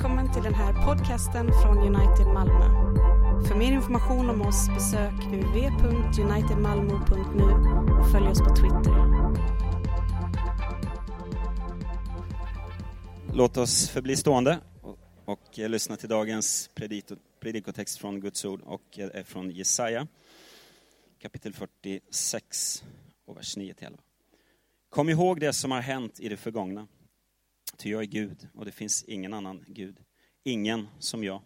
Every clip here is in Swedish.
välkommen till den här podcasten från United Malmö. För mer information om oss besök uv.unitedmalmo.nu och följ oss på Twitter. Låt oss förbli stående och, och eh, lyssna till dagens predikotext från Guds ord och är från Jesaja kapitel 46 och vers 9 11. Kom ihåg det som har hänt i det förgångna. Ty jag är Gud och det finns ingen annan Gud. Ingen som jag.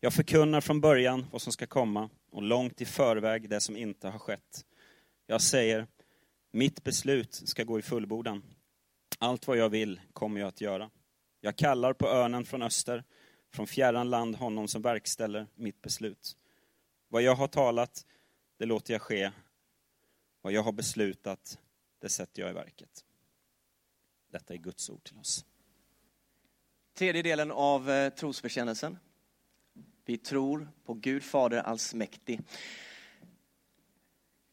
Jag förkunnar från början vad som ska komma och långt i förväg det som inte har skett. Jag säger, mitt beslut ska gå i fullbordan. Allt vad jag vill kommer jag att göra. Jag kallar på örnen från öster, från fjärran land honom som verkställer mitt beslut. Vad jag har talat, det låter jag ske. Vad jag har beslutat, det sätter jag i verket. Detta är Guds ord till oss. Tredje delen av eh, trosbekännelsen. Vi tror på Gud Fader allsmäktig.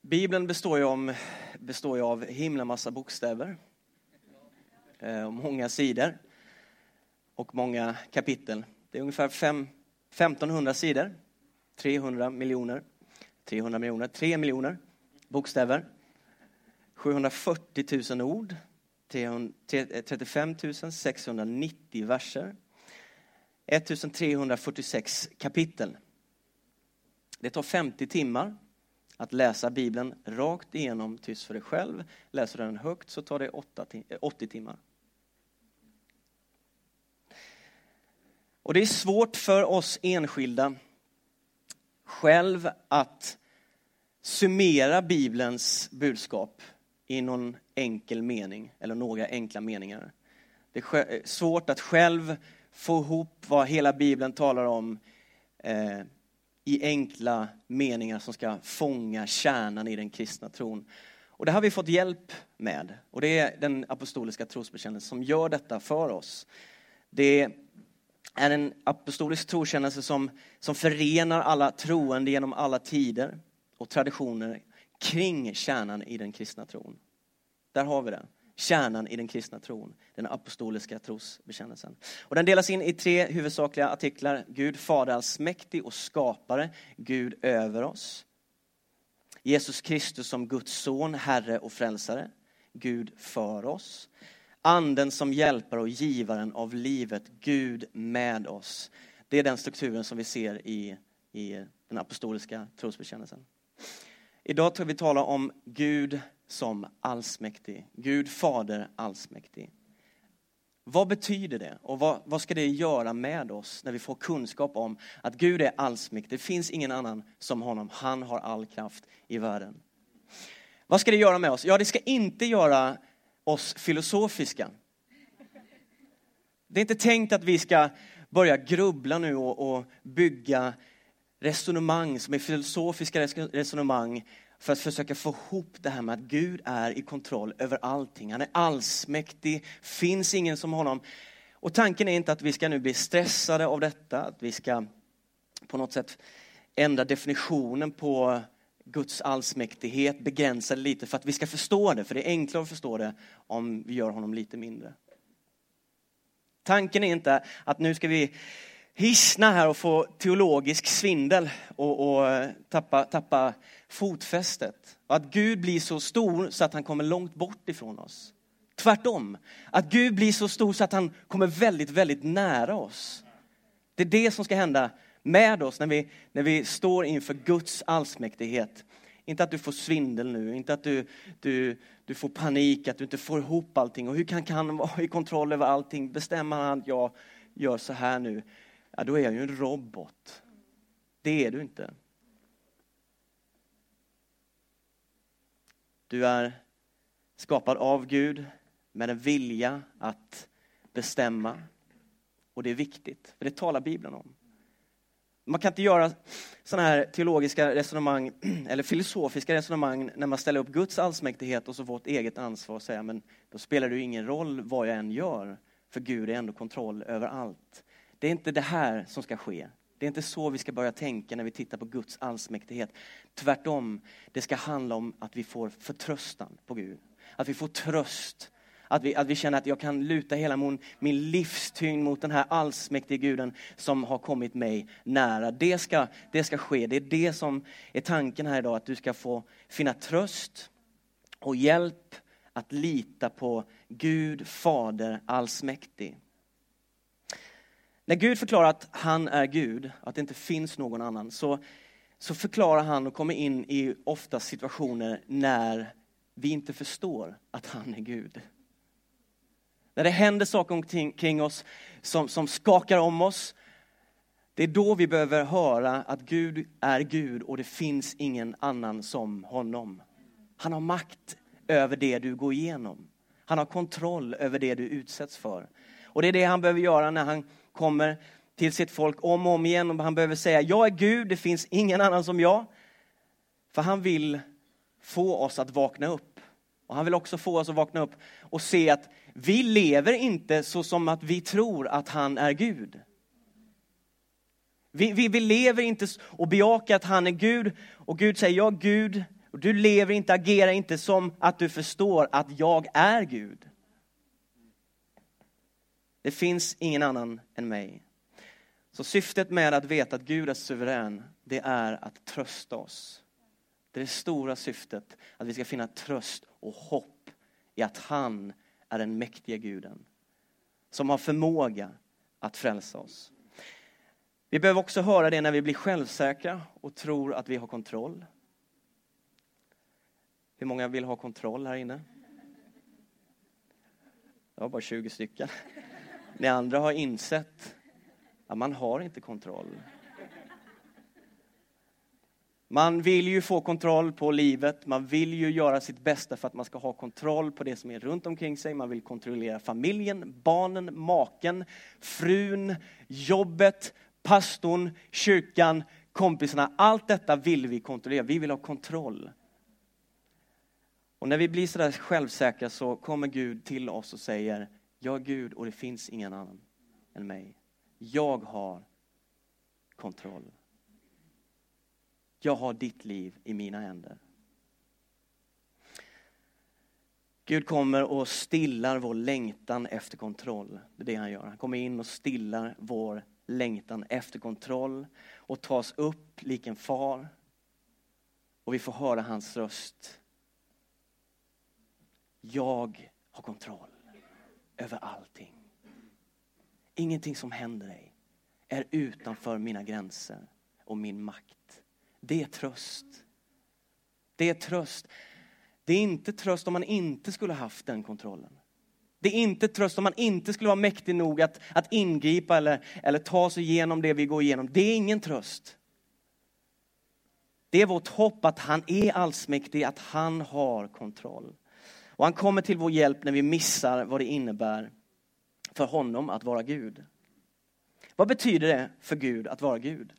Bibeln består ju, om, består ju av himla massa bokstäver. Eh, många sidor och många kapitel. Det är ungefär fem, 1500 sidor, 300 miljoner, 300 miljoner, 3 miljoner bokstäver, 740 000 ord, 35 690 eh, verser, 1346 kapitel. Det tar 50 timmar att läsa Bibeln rakt igenom tyst för dig själv. Läser du den högt så tar det 80 eh, timmar. Och det är svårt för oss enskilda själv att summera Bibelns budskap i någon enkel mening eller några enkla meningar. Det är eh, svårt att själv få ihop vad hela Bibeln talar om eh, i enkla meningar som ska fånga kärnan i den kristna tron. Och det har vi fått hjälp med. Och det är den apostoliska trosbekännelsen som gör detta för oss. Det är en apostolisk troskännelse som, som förenar alla troende genom alla tider och traditioner kring kärnan i den kristna tron. Där har vi det. Kärnan i den kristna tron, den apostoliska trosbekännelsen. Och den delas in i tre huvudsakliga artiklar. Gud Fader allsmäktig och skapare, Gud över oss. Jesus Kristus som Guds son, Herre och frälsare, Gud för oss. Anden som hjälpare och givaren av livet, Gud med oss. Det är den strukturen som vi ser i, i den apostoliska trosbekännelsen. Idag ska vi tala om Gud som allsmäktig. Gud Fader allsmäktig. Vad betyder det och vad, vad, ska det göra med oss när vi får kunskap om att Gud är allsmäktig? Det finns ingen annan som honom. Han har all kraft i världen. Vad ska det göra med oss? Ja, det ska inte göra oss filosofiska. Det är inte tänkt att vi ska börja grubbla nu och, och bygga resonemang som är filosofiska resonemang för att försöka få ihop det här med att Gud är i kontroll över allting. Han är allsmäktig, finns ingen som honom. Och tanken är inte att vi ska nu bli stressade av detta, att vi ska på något sätt ändra definitionen på Guds allsmäktighet, begränsa det lite för att vi ska förstå det, för det är enklare att förstå det om vi gör honom lite mindre. Tanken är inte att nu ska vi hissna här och få teologisk svindel och, och eh, tappa, tappa fotfästet. Och att Gud blir så stor så att han kommer långt bort ifrån oss. Tvärtom, att Gud blir så stor så att han kommer väldigt, väldigt nära oss. Det är det som ska hända med oss när vi, när vi står inför Guds allsmäktighet. Inte att du får svindel nu, inte att du, du, du får panik, att du inte får ihop allting. Och hur kan, han vara i kontroll över allting? Bestämmer han att jag gör så här nu? Ja, då är jag ju en robot. Det är du inte. Du är skapad av Gud med en vilja att bestämma. Och det är viktigt, för det talar Bibeln om. Man kan inte göra sådana här teologiska resonemang eller filosofiska resonemang när man ställer upp Guds allsmäktighet och så vårt eget ansvar och säga men då spelar det ju ingen roll vad jag än gör för Gud är ändå kontroll över allt. Det är inte det här som ska ske. Det är inte så vi ska börja tänka när vi tittar på Guds allsmäktighet. Tvärtom, det ska handla om att vi får förtröstan på Gud. Att vi får tröst Att vi, att vi känner att jag kan luta hela min, min livstyngd mot den här allsmäktige guden som har kommit mig nära. Det ska, det ska ske. Det är det som är tanken här idag, att du ska få finna tröst och hjälp att lita på Gud, Fader allsmäktig. När Gud förklarar att han är Gud, att det inte finns någon annan, så, så förklarar han och kommer in i ofta situationer när vi inte förstår att han är Gud. När det händer saker omkring oss som, som skakar om oss, det är då vi behöver höra att Gud är Gud och det finns ingen annan som honom. Han har makt över det du går igenom. Han har kontroll över det du utsätts för. Och det är det han behöver göra när han kommer till sitt folk om och om igen. Och han behöver säga, jag är Gud, det finns ingen annan som jag. För han vill få oss att vakna upp. Och han vill också få oss att vakna upp och se att vi lever inte så som att vi tror att han är Gud. Vi, vi, vi lever inte och bejakar att han är Gud och Gud säger, jag är Gud. Och du lever inte, agerar inte som att du förstår att jag är Gud. Det finns ingen annan än mig. Så syftet med att veta att Gud är suverän, det är att trösta oss. Det är det stora syftet, att vi ska finna tröst och hopp i att han är den mäktiga guden. Som har förmåga att frälsa oss. Vi behöver också höra det när vi blir självsäkra och tror att vi har kontroll. Hur många vill ha kontroll här inne? Det var bara 20 stycken. Ni andra har insett att man har inte kontroll. Man vill ju få kontroll på livet, man vill ju göra sitt bästa för att man ska ha kontroll på det som är runt omkring sig. Man vill kontrollera familjen, barnen, maken, frun, jobbet, pastorn, kyrkan, kompisarna. Allt detta vill vi kontrollera. Vi vill ha kontroll. Och när vi blir sådär självsäkra så kommer Gud till oss och säger, jag är Gud och det finns ingen annan än mig. Jag har kontroll. Jag har ditt liv i mina händer. Gud kommer och stillar vår längtan efter kontroll. Det är det han gör. Han kommer in och stillar vår längtan efter kontroll och tas upp lik en far. Och vi får höra hans röst. Jag har kontroll över allting. Ingenting som händer dig är utanför mina gränser och min makt. Det är tröst. Det är tröst. Det är inte tröst om man inte skulle haft den kontrollen. Det är inte tröst om man inte skulle vara mäktig nog att, att ingripa eller, eller ta sig igenom det vi går igenom. Det är ingen tröst. Det är vårt hopp att han är allsmäktig, att han har kontroll. Och han kommer till vår hjälp när vi missar vad det innebär för honom att vara Gud. Vad betyder det för Gud att vara Gud?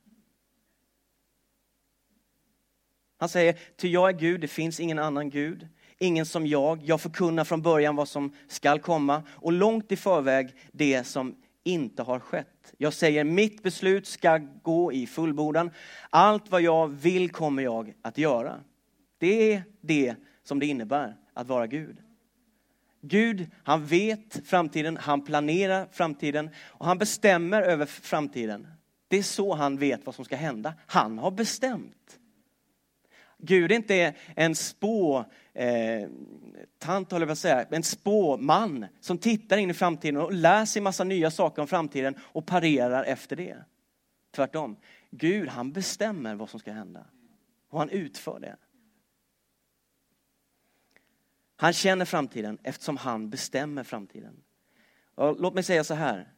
Han säger, ty jag är Gud, det finns ingen annan Gud, ingen som jag. Jag förkunnar från början vad som skall komma och långt i förväg det som inte har skett. Jag säger, mitt beslut ska gå i fullbordan. Allt vad jag vill kommer jag att göra. Det är det som det innebär att vara Gud. Gud, han vet framtiden, han planerar framtiden och han bestämmer över framtiden. Det är så han vet vad som ska hända. Han har bestämt. Gud är inte en spå, eh, tant håller jag säga, en spåman som tittar in i framtiden och lär sig massa nya saker om framtiden och parerar efter det. Tvärtom. Gud han bestämmer vad som ska hända och han utför det. Han känner framtiden eftersom han bestämmer framtiden. Och låt mig säga så här.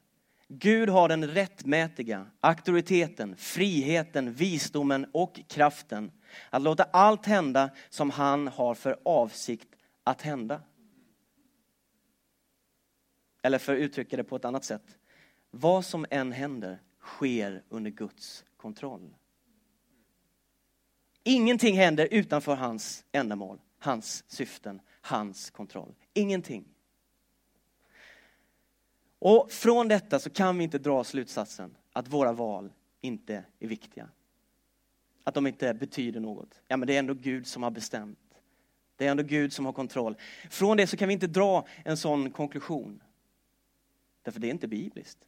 Gud har den rättmätiga auktoriteten, friheten, visdomen och kraften att låta allt hända som han har för avsikt att hända. Eller för att uttrycka det på ett annat sätt. Vad som än händer sker under Guds kontroll. Ingenting händer utanför hans ändamål, hans syften, hans kontroll. Ingenting. Och från detta så kan vi inte dra slutsatsen att våra val inte är viktiga. Att de inte betyder något. Ja, men det är ändå Gud som har bestämt. Det är ändå Gud som har kontroll. Från det så kan vi inte dra en sån konklusion. Därför det är inte bibliskt.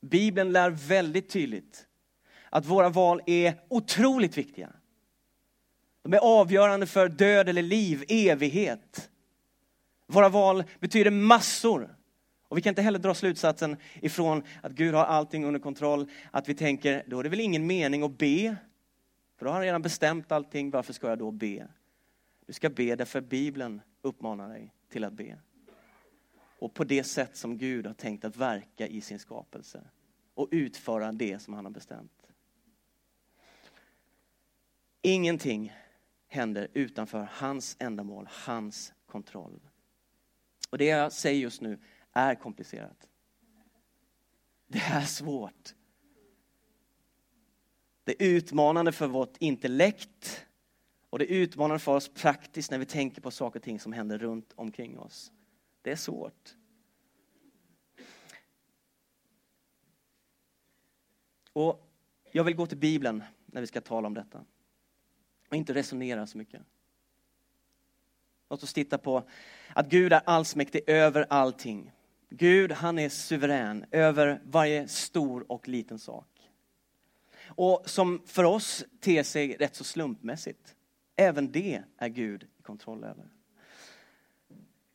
Bibeln lär väldigt tydligt att våra val är otroligt viktiga. De är avgörande för död eller liv, evighet. Våra val betyder massor. Och vi kan inte heller dra slutsatsen ifrån att Gud har allting under kontroll, att vi tänker, då är det väl ingen mening att be? För då har han redan bestämt allting, varför ska jag då be? Du ska be därför Bibeln uppmanar dig till att be. Och på det sätt som Gud har tänkt att verka i sin skapelse och utföra det som han har bestämt. Ingenting händer utanför hans ändamål, hans kontroll. Och det jag säger just nu är komplicerat. Det är svårt. Det är utmanande för vårt intellekt och det är utmanande för oss praktiskt när vi tänker på saker och ting som händer runt omkring oss. Det är svårt. Och jag vill gå till Bibeln när vi ska tala om detta. Och inte resonera så mycket. Låt oss titta på att Gud är allsmäktig över allting. Gud, han är suverän över varje stor och liten sak. Och som för oss ter sig rätt så slumpmässigt. Även det är Gud i kontroll över.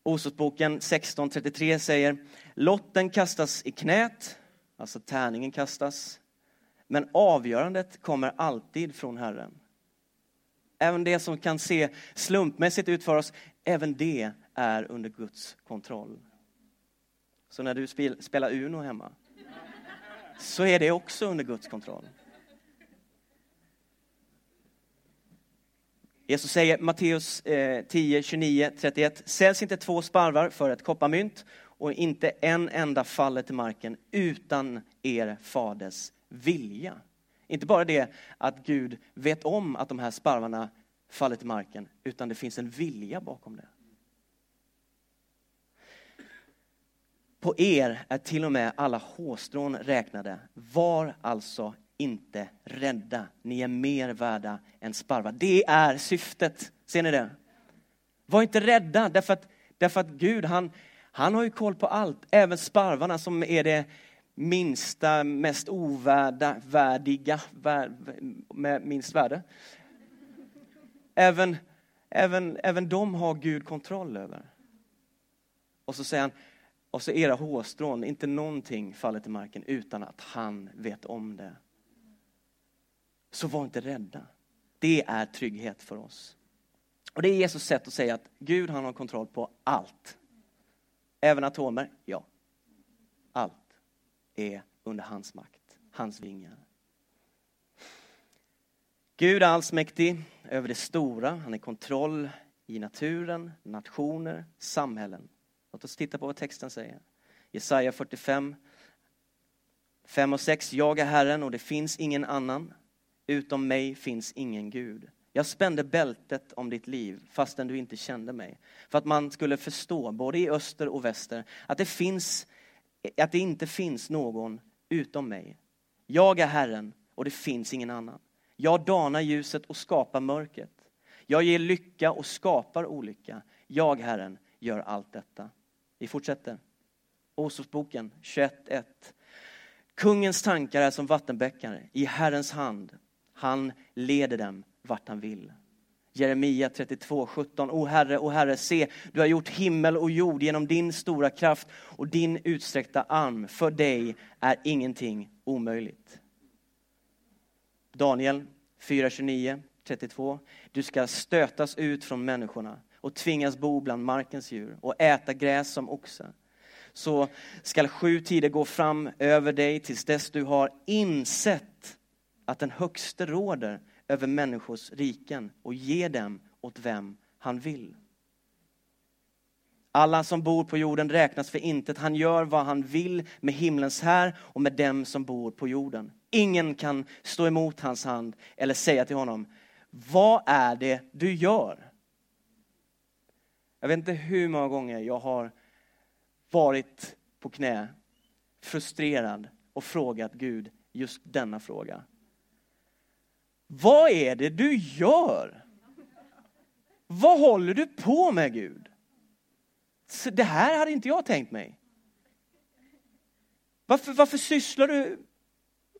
Osotboken 16.33 säger, lotten kastas i knät, alltså tärningen kastas, men avgörandet kommer alltid från Herren. Även det som kan se slumpmässigt ut för oss, även det är under Guds kontroll. Så när du spelar Uno hemma, så är det också under Guds kontroll. Jesus säger Matteus 10, 29, 31. Säljs inte två sparvar för ett kopparmynt och inte en enda faller till marken utan er faders vilja. Inte bara det att Gud vet om att de här sparvarna faller till marken, utan det finns en vilja bakom det. På er är till och med alla hårstrån räknade. Var alltså inte rädda. Ni är mer värda än sparvar. Det är syftet. Ser ni det? Var inte rädda, därför att, därför att Gud, han, han har ju koll på allt. Även sparvarna som är det minsta, mest ovärda, värdiga, vär, med minst värde. Även, även, även de har Gud kontroll över. Och så säger han, och så era hårstrån, inte någonting faller till marken utan att han vet om det. Så var inte rädda. Det är trygghet för oss. Och det är Jesus sätt att säga att Gud han har kontroll på allt. Även atomer, ja. Är under hans makt, hans vingar. Gud är allsmäktig över det stora, han är kontroll i naturen, nationer, samhällen. Låt oss titta på vad texten säger. Jesaja 45, 5 och 6. Jag är Herren och det finns ingen annan. Utom mig finns ingen Gud. Jag spände bältet om ditt liv fastän du inte kände mig. För att man skulle förstå, både i öster och väster, att det, finns, att det inte finns någon utom mig. Jag är Herren och det finns ingen annan. Jag danar ljuset och skapar mörkret. Jag ger lycka och skapar olycka. Jag, Herren, gör allt detta. Vi fortsätter. Åsåsboken 21.1. Kungens tankar är som vattenbäckar i Herrens hand. Han leder dem vart han vill. Jeremia 32, 17. O Herre, o Herre, se, du har gjort himmel och jord genom din stora kraft och din utsträckta arm. För dig är ingenting omöjligt. Daniel 4, 29, 32. Du ska stötas ut från människorna och tvingas bo bland markens djur och äta gräs som oxar. Så skall sju tider gå fram över dig tills dess du har insett att den högste råder över människors riken och ge dem åt vem han vill. Alla som bor på jorden räknas för intet. Han gör vad han vill med himlens här och med dem som bor på jorden. Ingen kan stå emot hans hand eller säga till honom, vad är det du gör? Jag vet inte hur många gånger jag har varit på knä, frustrerad och frågat Gud just denna fråga. Vad är det du gör? Vad håller du på med Gud? Det här hade inte jag tänkt mig. Varför, varför sysslar du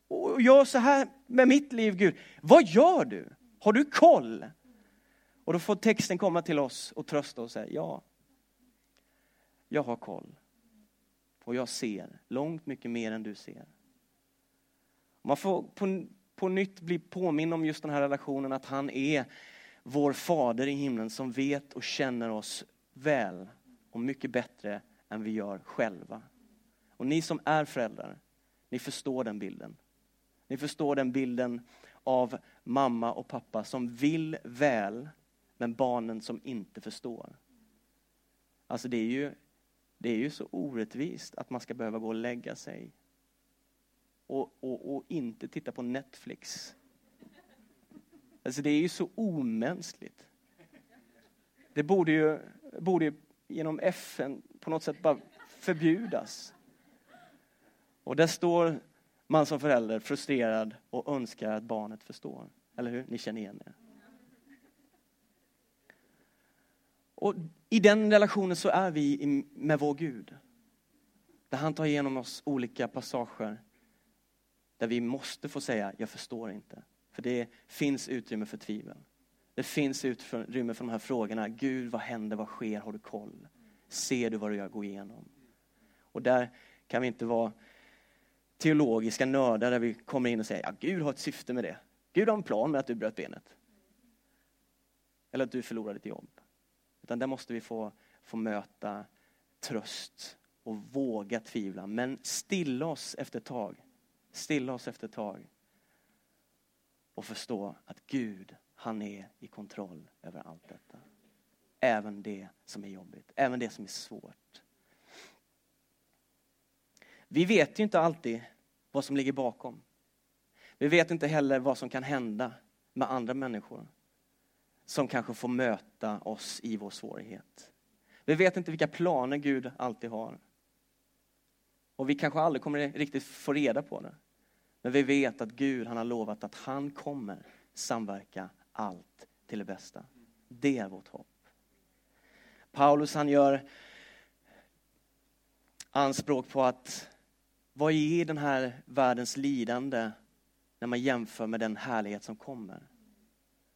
och gör så här med mitt liv Gud? Vad gör du? Har du koll? Och då får texten komma till oss och trösta och säga ja, jag har koll. Och jag ser långt mycket mer än du ser. Man får på, på nytt bli påminn om just den här relationen att han är vår fader i himlen som vet och känner oss väl och mycket bättre än vi gör själva. Och ni som är föräldrar, ni förstår den bilden. Ni förstår den bilden av mamma och pappa som vill väl, men barnen som inte förstår. Alltså det är ju, det är ju så orättvist att man ska behöva gå och lägga sig och, och, och inte titta på Netflix. Alltså det är ju så omänskligt. Det borde ju, borde ju genom FN på något sätt bara förbjudas. Och där står man som förälder frustrerad och önskar att barnet förstår. Eller hur? Ni känner igen det. Och i den relationen så är vi med vår Gud. Där han tar igenom oss olika passager där vi måste få säga, jag förstår inte. För det finns utrymme för tvivel. Det finns utrymme för de här frågorna. Gud, vad händer, vad sker, har du koll? Ser du vad jag går igenom? Och där kan vi inte vara teologiska nördar där vi kommer in och säger, ja Gud har ett syfte med det. Gud har en plan med att du bröt benet. Eller att du förlorade ditt jobb. Utan där måste vi få, få möta tröst och våga tvivla. Men stilla oss efter ett tag. Stilla oss efter ett tag. Och förstå att Gud, han är i kontroll över allt detta. Även det som är jobbigt, även det som är svårt. Vi vet ju inte alltid vad som ligger bakom. Vi vet inte heller vad som kan hända med andra människor som kanske får möta oss i vår svårighet. Vi vet inte vilka planer Gud alltid har. Och vi kanske aldrig kommer riktigt få reda på det. Men vi vet att Gud han har lovat att han kommer samverka allt till det bästa. Det är vårt hopp. Paulus han gör anspråk på att vad är den här världens lidande när man jämför med den härlighet som kommer?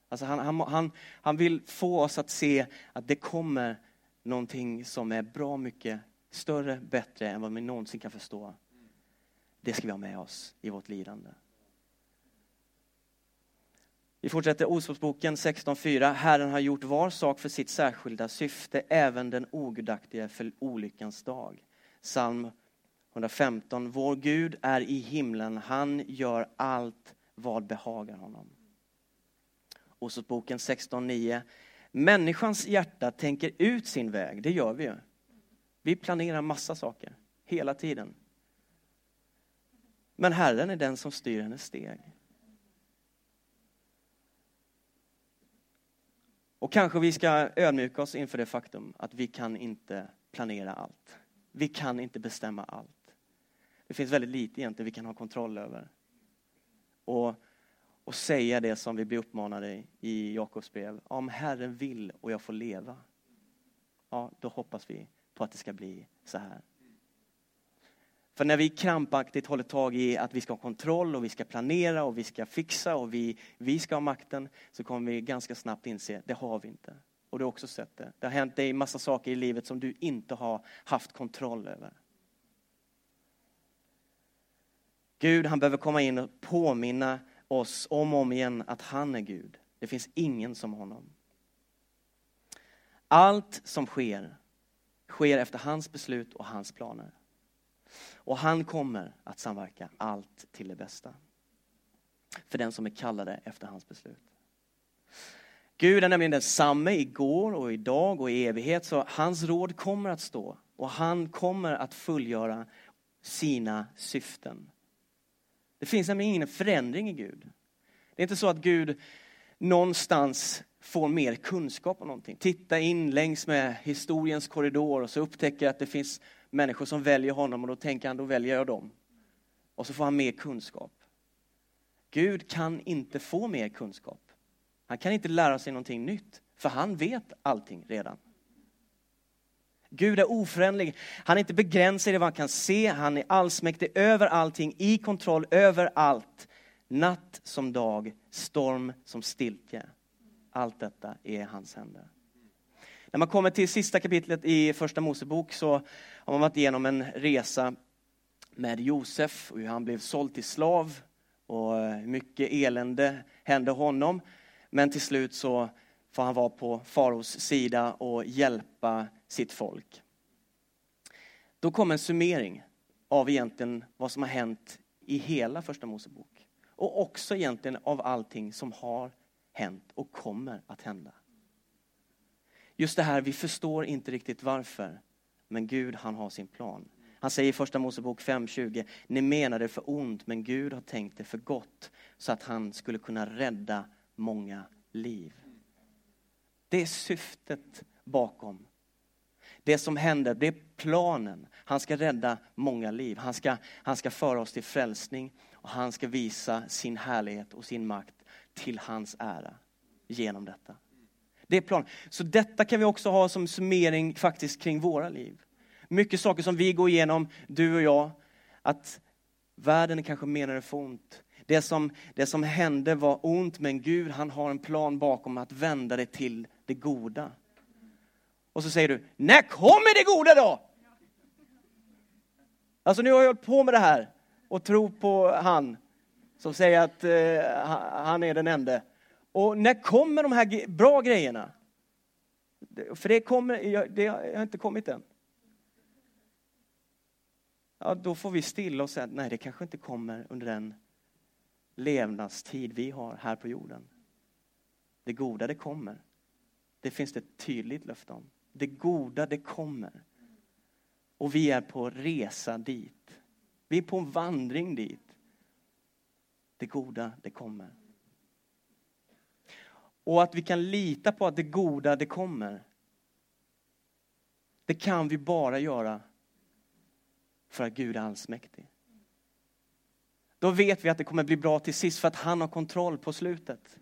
Alltså han, han, han, han vill få oss att se att det kommer någonting som är bra mycket större, bättre än vad vi någonsin kan förstå. Det ska vi ha med oss i vårt lidande. Vi fortsätter Ordspråksboken 16.4. Herren har gjort var sak för sitt särskilda syfte, även den ogudaktige för olyckans dag. Psalm 115. Vår Gud är i himlen, han gör allt vad behagar honom. Ordspråksboken 16.9. Människans hjärta tänker ut sin väg, det gör vi ju. Vi planerar massa saker, hela tiden. Men Herren är den som styr hennes steg. Och kanske vi ska ödmjuka oss inför det faktum att vi kan inte planera allt. Vi kan inte bestämma allt. Det finns väldigt lite egentligen vi kan ha kontroll över. Och, och säga det som vi blir uppmanade i Jakobs brev. Om Herren vill och jag får leva, ja, då hoppas vi på att det ska bli så här. För när vi krampaktigt håller tag i att vi ska ha kontroll och vi ska planera och vi ska fixa och vi, vi ska ha makten så kommer vi ganska snabbt inse, det har vi inte. Och du har också sett det. Det har hänt dig massa saker i livet som du inte har haft kontroll över. Gud han behöver komma in och påminna oss om och om igen att han är Gud. Det finns ingen som honom. Allt som sker, sker efter hans beslut och hans planer. Och han kommer att samverka allt till det bästa. För den som är kallade efter hans beslut. Gud är nämligen densamme igår och idag och i evighet, så hans råd kommer att stå. Och han kommer att fullgöra sina syften. Det finns nämligen ingen förändring i Gud. Det är inte så att Gud någonstans får mer kunskap om någonting. Titta in längs med historiens korridor och så upptäcker att det finns människor som väljer honom och då tänker han, då väljer jag dem. Och så får han mer kunskap. Gud kan inte få mer kunskap. Han kan inte lära sig någonting nytt. För han vet allting redan. Gud är oföränderlig. Han är inte begränsad i vad han kan se. Han är allsmäktig över allting, i kontroll över allt. Natt som dag, storm som stiltje. Allt detta är i hans händer. När man kommer till sista kapitlet i första Mosebok så har man varit igenom en resa med Josef och hur han blev såld till slav och mycket elände hände honom. Men till slut så får han vara på faraos sida och hjälpa sitt folk. Då kommer en summering av egentligen vad som har hänt i hela första Mosebok. Och också egentligen av allting som har hänt och kommer att hända. Just det här, vi förstår inte riktigt varför, men Gud han har sin plan. Han säger i första Mosebok 5.20, ni menade för ont, men Gud har tänkt det för gott, så att han skulle kunna rädda många liv. Det är syftet bakom. Det som händer, det är planen. Han ska rädda många liv. Han ska, han ska föra oss till frälsning och han ska visa sin härlighet och sin makt till hans ära genom detta. Det är planen. Så detta kan vi också ha som summering faktiskt kring våra liv. Mycket saker som vi går igenom, du och jag, att världen är kanske menade för ont. Det som, det som hände var ont, men Gud han har en plan bakom att vända det till det goda. Och så säger du, när kommer det goda då? Alltså nu har jag hållit på med det här och tro på han som säger att eh, han är den enda. Och när kommer de här bra grejerna? För det, kommer, det har inte kommit än. Ja, då får vi stilla och säga, att nej det kanske inte kommer under den levnadstid vi har här på jorden. Det goda det kommer. Det finns det ett tydligt löfte om. Det goda det kommer. Och vi är på resa dit. Vi är på en vandring dit. Det goda det kommer. Och att vi kan lita på att det goda det kommer. Det kan vi bara göra för att Gud är allsmäktig. Då vet vi att det kommer bli bra till sist för att han har kontroll på slutet.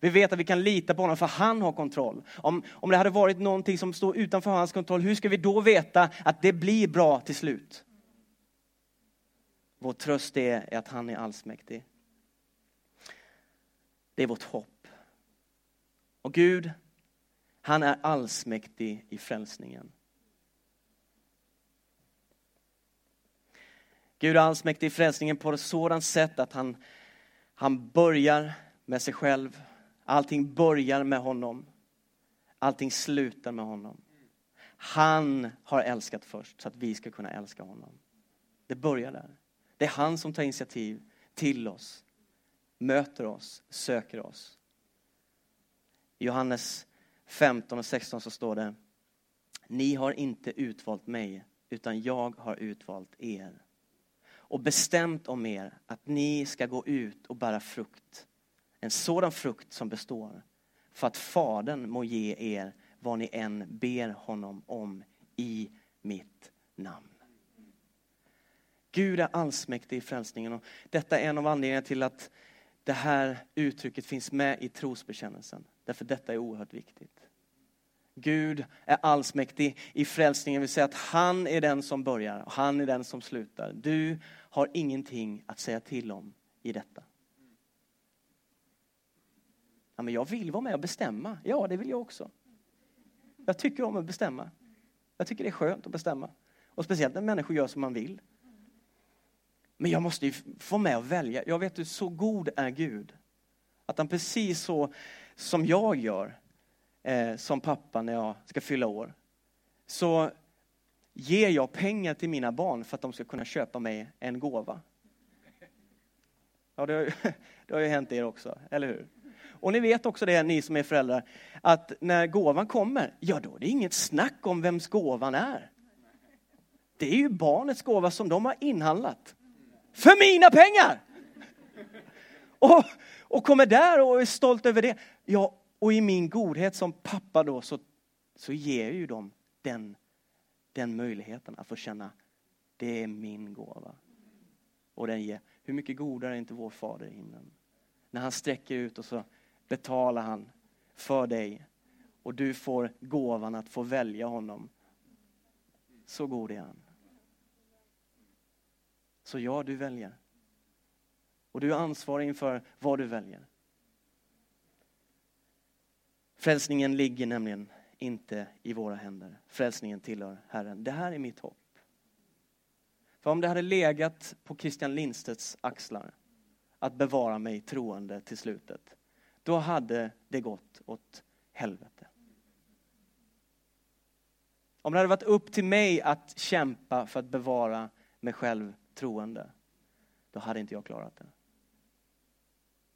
Vi vet att vi kan lita på honom för han har kontroll. Om, om det hade varit någonting som står utanför hans kontroll, hur ska vi då veta att det blir bra till slut? Vår tröst är att han är allsmäktig. Det är vårt hopp. Och Gud, han är allsmäktig i frälsningen. Gud är allsmäktig i frälsningen på ett sådant sätt att han, han börjar med sig själv. Allting börjar med honom. Allting slutar med honom. Han har älskat först så att vi ska kunna älska honom. Det börjar där. Det är han som tar initiativ till oss, möter oss, söker oss. I Johannes 15 och 16 så står det Ni har inte utvalt mig, utan jag har utvalt er och bestämt om er att ni ska gå ut och bära frukt. En sådan frukt som består. För att Fadern må ge er vad ni än ber honom om i mitt namn. Gud är allsmäktig i frälsningen och detta är en av anledningarna till att det här uttrycket finns med i trosbekännelsen. Därför detta är oerhört viktigt. Gud är allsmäktig i frälsningen, vill säga att han är den som börjar och han är den som slutar. Du har ingenting att säga till om i detta. Ja, men jag vill vara med och bestämma. Ja, det vill jag också. Jag tycker om att bestämma. Jag tycker det är skönt att bestämma. Och speciellt när människor gör som man vill. Men jag måste ju få med och välja. Jag vet hur så god är Gud. Att han precis så som jag gör eh, som pappa när jag ska fylla år. Så ger jag pengar till mina barn för att de ska kunna köpa mig en gåva. Ja, det har, ju, det har ju hänt er också, eller hur? Och ni vet också det, ni som är föräldrar, att när gåvan kommer, ja då är det inget snack om vems gåvan är. Det är ju barnets gåva som de har inhandlat. För mina pengar! Och, och kommer där och är stolt över det. Ja, och i min godhet som pappa då så, så ger ju dem den den möjligheten att få känna, det är min gåva. Och den ger, hur mycket godare är inte vår fader i himlen? När han sträcker ut och så betalar han för dig och du får gåvan att få välja honom. Så god är han. Så ja, du väljer. Och du är ansvarig inför vad du väljer. Frälsningen ligger nämligen inte i våra händer. Frälsningen tillhör Herren. Det här är mitt hopp. För om det hade legat på Christian Lindstedts axlar att bevara mig troende till slutet, då hade det gått åt helvete. Om det hade varit upp till mig att kämpa för att bevara mig själv troende, då hade inte jag klarat det.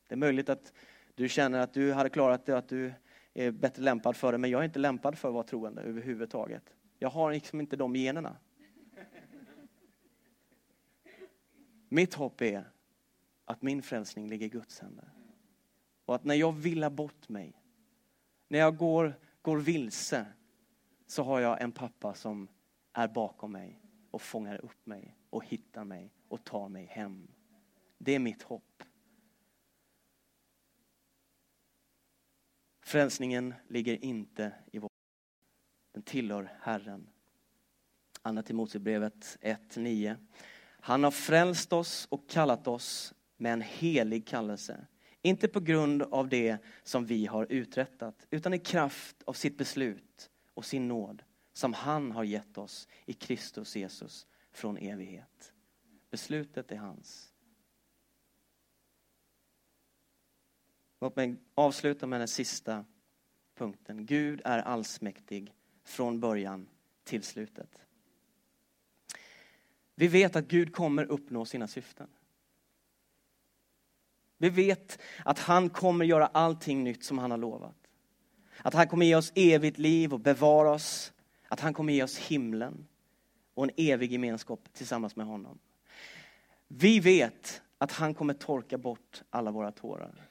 Det är möjligt att du känner att du hade klarat det, att du är bättre lämpad för det, men jag är inte lämpad för att vara troende överhuvudtaget. Jag har liksom inte de generna. Mitt hopp är att min frälsning ligger i Guds händer. Och att när jag villar bort mig, när jag går, går vilse, så har jag en pappa som är bakom mig och fångar upp mig och hittar mig och tar mig hem. Det är mitt hopp. Frälsningen ligger inte i vår Den tillhör Herren. Andra Timoteusbrevet 1.9. Han har frälst oss och kallat oss med en helig kallelse. Inte på grund av det som vi har uträttat, utan i kraft av sitt beslut och sin nåd som han har gett oss i Kristus Jesus från evighet. Beslutet är hans. Låt mig avsluta med den sista punkten. Gud är allsmäktig från början till slutet. Vi vet att Gud kommer uppnå sina syften. Vi vet att han kommer göra allting nytt som han har lovat. Att han kommer ge oss evigt liv och bevara oss. Att han kommer ge oss himlen och en evig gemenskap tillsammans med honom. Vi vet att han kommer torka bort alla våra tårar.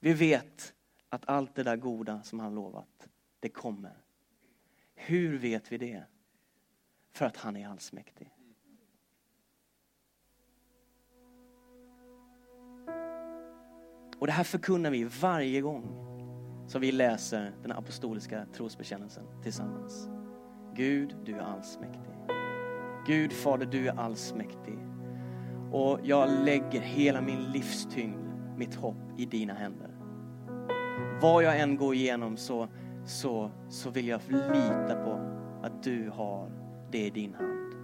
Vi vet att allt det där goda som han lovat, det kommer. Hur vet vi det? För att han är allsmäktig. Och det här förkunnar vi varje gång som vi läser den apostoliska trosbekännelsen tillsammans. Gud, du är allsmäktig. Gud, Fader, du är allsmäktig. Och jag lägger hela min livstyngd, mitt hopp i dina händer. Vad jag än går igenom så, så, så vill jag lita på att du har det i din hand.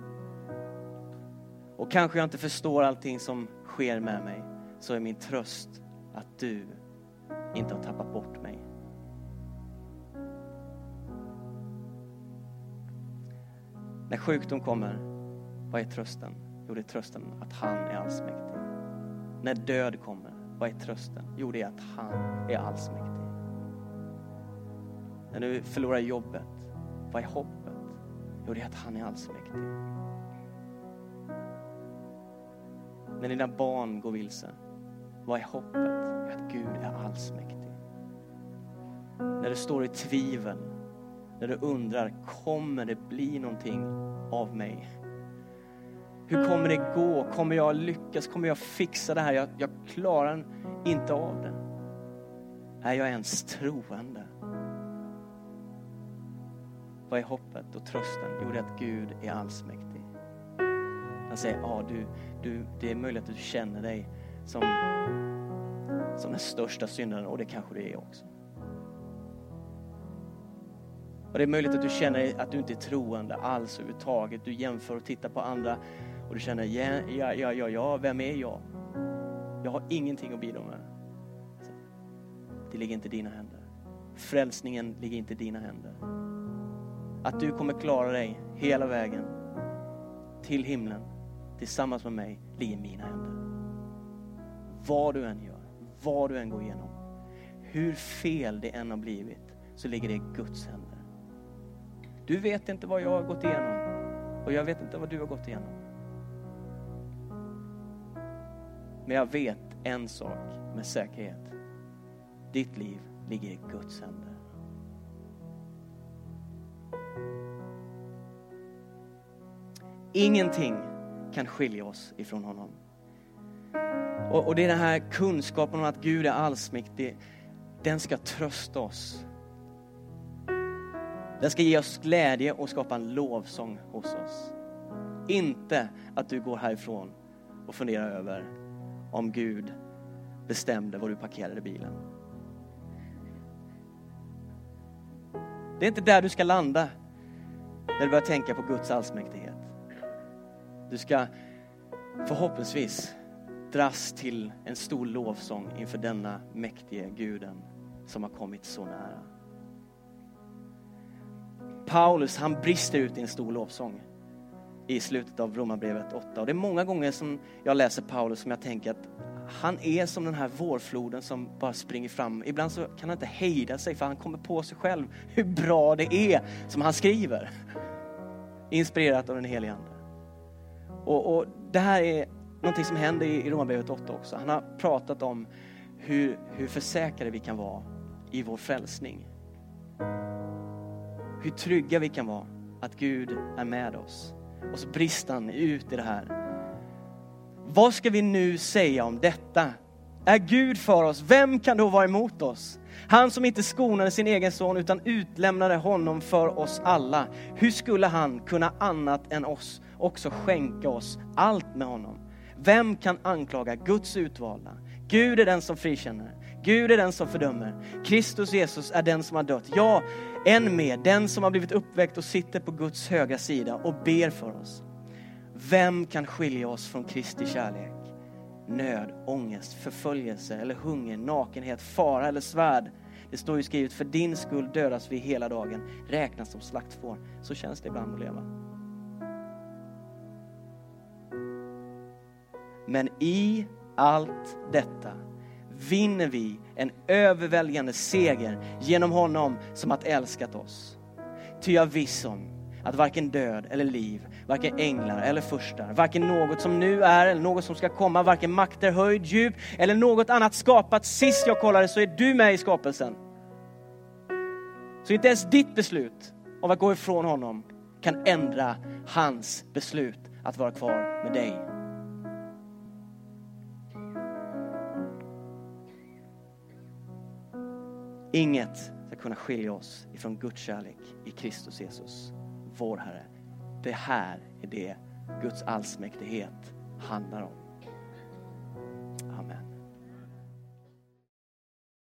Och kanske jag inte förstår allting som sker med mig, så är min tröst att du inte har tappat bort mig. När sjukdom kommer, vad är trösten? Jo, det är trösten att han är allsmäktig. När död kommer, vad är trösten? Jo, det är att han är allsmäktig. När du förlorar jobbet, vad är hoppet? Jo, det är att han är allsmäktig. När dina barn går vilse, vad är hoppet? Att Gud är allsmäktig. När du står i tvivel, när du undrar, kommer det bli någonting av mig? Hur kommer det gå? Kommer jag lyckas? Kommer jag fixa det här? Jag, jag klarar inte av det. Är jag ens troende? Vad är hoppet och trösten? Jo, det är att Gud är allsmäktig. Han säger, ja, du, du, det är möjligt att du känner dig som, som den största syndaren och det kanske du är också. Och det är möjligt att du känner att du inte är troende alls överhuvudtaget. Du jämför och tittar på andra och du känner, ja, ja, ja, ja, ja vem är jag? Jag har ingenting att bidra med. Det ligger inte i dina händer. Frälsningen ligger inte i dina händer. Att du kommer klara dig hela vägen till himlen tillsammans med mig ligger i mina händer. Vad du än gör, vad du än går igenom, hur fel det än har blivit, så ligger det i Guds händer. Du vet inte vad jag har gått igenom och jag vet inte vad du har gått igenom. Men jag vet en sak med säkerhet. Ditt liv ligger i Guds händer. Ingenting kan skilja oss ifrån honom. Och, och, det är den här kunskapen om att Gud är allsmäktig. den ska trösta oss. Den ska ge oss glädje och skapa en lovsång hos oss. Inte att du går härifrån och funderar över om Gud bestämde var du parkerade bilen. Det är inte där du ska landa när du börjar tänka på Guds allsmäktighet. Du ska förhoppningsvis dras till en stor lovsång inför denna mäktige guden som har kommit så nära. Paulus han brister ut i en stor lovsång i slutet av Romarbrevet 8. Och det är många gånger som jag läser Paulus som jag tänker att han är som den här vårfloden som bara springer fram. Ibland så kan han inte hejda sig för han kommer på sig själv hur bra det är som han skriver. Inspirerat av den helige Ande. Och, och det här är någonting som händer i Romarbrevet 8 också. Han har pratat om hur, hur försäkrade vi kan vara i vår frälsning. Hur trygga vi kan vara att Gud är med oss. Och så brister han ut i det här. Vad ska vi nu säga om detta? Är Gud för oss, vem kan då vara emot oss? Han som inte skonade sin egen son utan utlämnade honom för oss alla. Hur skulle han kunna annat än oss också skänka oss allt med honom? Vem kan anklaga Guds utvalda? Gud är den som frikänner. Gud är den som fördömer. Kristus Jesus är den som har dött. Ja, än mer, den som har blivit uppväckt och sitter på Guds högra sida och ber för oss. Vem kan skilja oss från Kristi kärlek? Nöd, ångest, förföljelse eller hunger, nakenhet, fara eller svärd. Det står ju skrivet, för din skull dödas vi hela dagen, räknas som slaktfår. Så känns det ibland att leva. Men i allt detta vinner vi en överväldigande seger genom honom som har älskat oss. Ty jag viss om att varken död eller liv, varken änglar eller furstar, varken något som nu är eller något som ska komma, varken makter, höjd, djup eller något annat skapat. Sist jag kollade så är du med i skapelsen. Så inte ens ditt beslut om att gå ifrån honom kan ändra hans beslut att vara kvar med dig. Inget ska kunna skilja oss ifrån Guds kärlek i Kristus Jesus, vår Herre. Det här är det Guds allsmäktighet handlar om.